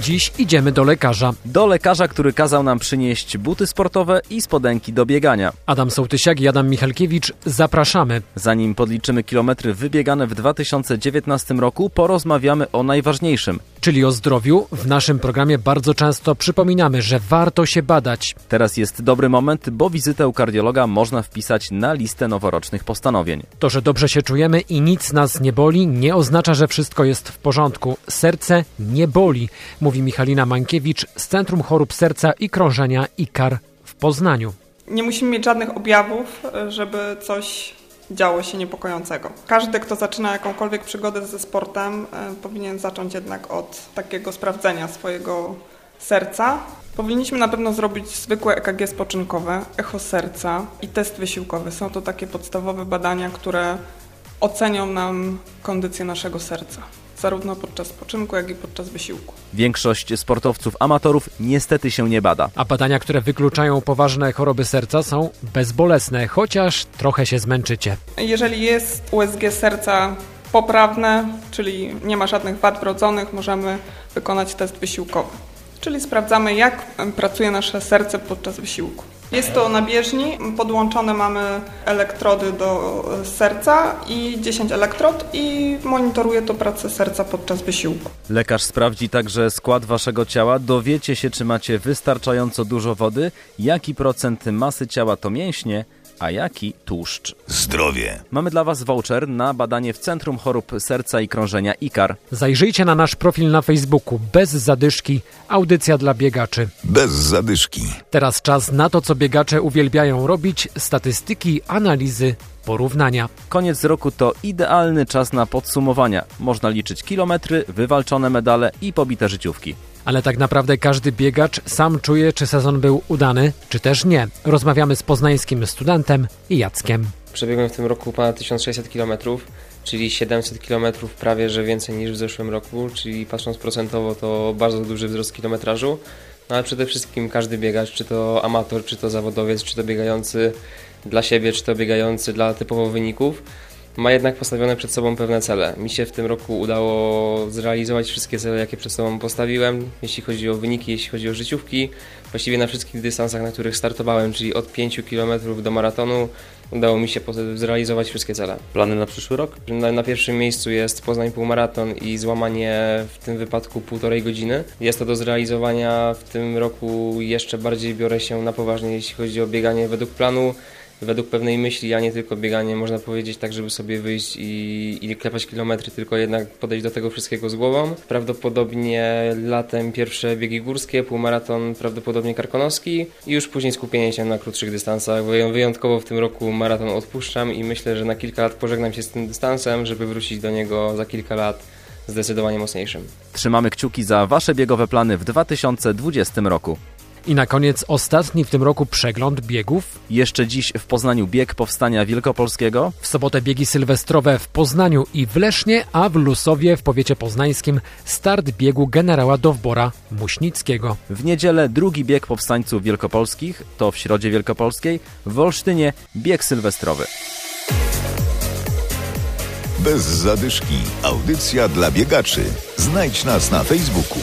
Dziś idziemy do lekarza. Do lekarza, który kazał nam przynieść buty sportowe i spodenki do biegania. Adam Sołtysiak i Adam Michalkiewicz, zapraszamy. Zanim podliczymy kilometry wybiegane w 2019 roku, porozmawiamy o najważniejszym. Czyli o zdrowiu. W naszym programie bardzo często przypominamy, że warto się badać. Teraz jest dobry moment, bo wizytę u kardiologa można wpisać na listę noworocznych postanowień. To, że dobrze się czujemy i nic nas nie boli, nie oznacza, że wszystko jest w porządku. Serce nie boli, mówi Michalina Mankiewicz z Centrum Chorób Serca i Krążenia IKAR w Poznaniu. Nie musimy mieć żadnych objawów, żeby coś działo się niepokojącego. Każdy, kto zaczyna jakąkolwiek przygodę ze sportem, e, powinien zacząć jednak od takiego sprawdzenia swojego serca. Powinniśmy na pewno zrobić zwykłe EKG spoczynkowe, echo serca i test wysiłkowy. Są to takie podstawowe badania, które ocenią nam kondycję naszego serca zarówno podczas spoczynku, jak i podczas wysiłku. Większość sportowców amatorów niestety się nie bada. A badania, które wykluczają poważne choroby serca są bezbolesne, chociaż trochę się zmęczycie. Jeżeli jest USG serca poprawne, czyli nie ma żadnych wad wrodzonych, możemy wykonać test wysiłkowy. Czyli sprawdzamy, jak pracuje nasze serce podczas wysiłku. Jest to na bieżni, podłączone mamy elektrody do serca i 10 elektrod i monitoruje to pracę serca podczas wysiłku. Lekarz sprawdzi także skład waszego ciała, dowiecie się czy macie wystarczająco dużo wody, jaki procent masy ciała to mięśnie, a jaki tłuszcz. Zdrowie. Mamy dla Was voucher na badanie w Centrum Chorób Serca i Krążenia IKAR. Zajrzyjcie na nasz profil na Facebooku bez zadyszki, audycja dla biegaczy. Bez zadyszki. Teraz czas na to, co biegacze uwielbiają robić, statystyki, analizy, porównania. Koniec roku to idealny czas na podsumowania. Można liczyć kilometry, wywalczone medale i pobite życiówki. Ale tak naprawdę każdy biegacz sam czuje, czy sezon był udany, czy też nie. Rozmawiamy z poznańskim studentem i Jackiem. Przebiegłem w tym roku ponad 1600 km, czyli 700 km prawie że więcej niż w zeszłym roku, czyli patrząc procentowo to bardzo duży wzrost kilometrażu. No ale przede wszystkim każdy biegacz, czy to amator, czy to zawodowiec, czy to biegający dla siebie, czy to biegający dla typowo wyników, ma jednak postawione przed sobą pewne cele. Mi się w tym roku udało zrealizować wszystkie cele, jakie przed sobą postawiłem, jeśli chodzi o wyniki, jeśli chodzi o życiówki. Właściwie na wszystkich dystansach, na których startowałem, czyli od 5 km do maratonu, udało mi się zrealizować wszystkie cele. Plany na przyszły rok? Na, na, pierwszym miejscu jest Poznań Półmaraton i złamanie w tym wypadku półtorej godziny. Jest to do zrealizowania w tym roku jeszcze bardziej biorę się na poważnie, jeśli chodzi o bieganie według planu według pewnej myśli, a nie tylko bieganie, można powiedzieć tak, żeby sobie wyjść i, i klepać kilometry, tylko jednak podejść do tego wszystkiego z głową. Prawdopodobnie latem pierwsze biegi górskie, półmaraton prawdopodobnie karkonoski i już później skupienie się na krótszych dystansach. Wyjątkowo w tym roku maraton odpuszczam i myślę, że na kilka lat pożegnam się z tym dystansem, żeby wrócić do niego za kilka lat zdecydowanie mocniejszym. Trzymamy kciuki za Wasze biegowe plany w 2020 roku. I na koniec ostatni w tym roku przegląd biegów. Jeszcze dziś w Poznaniu bieg Powstania Wielkopolskiego. W sobotę biegi sylwestrowe w Poznaniu i w Lesznie, a w Lusowie w powiecie poznańskim start biegu generała Dowbora Muśnickiego. W niedzielę drugi bieg powstańców wielkopolskich, to w Środzie Wielkopolskiej, w Olsztynie bieg sylwestrowy. Bez zadyszki. Audycja dla biegaczy. Znajdź nas na Facebooku.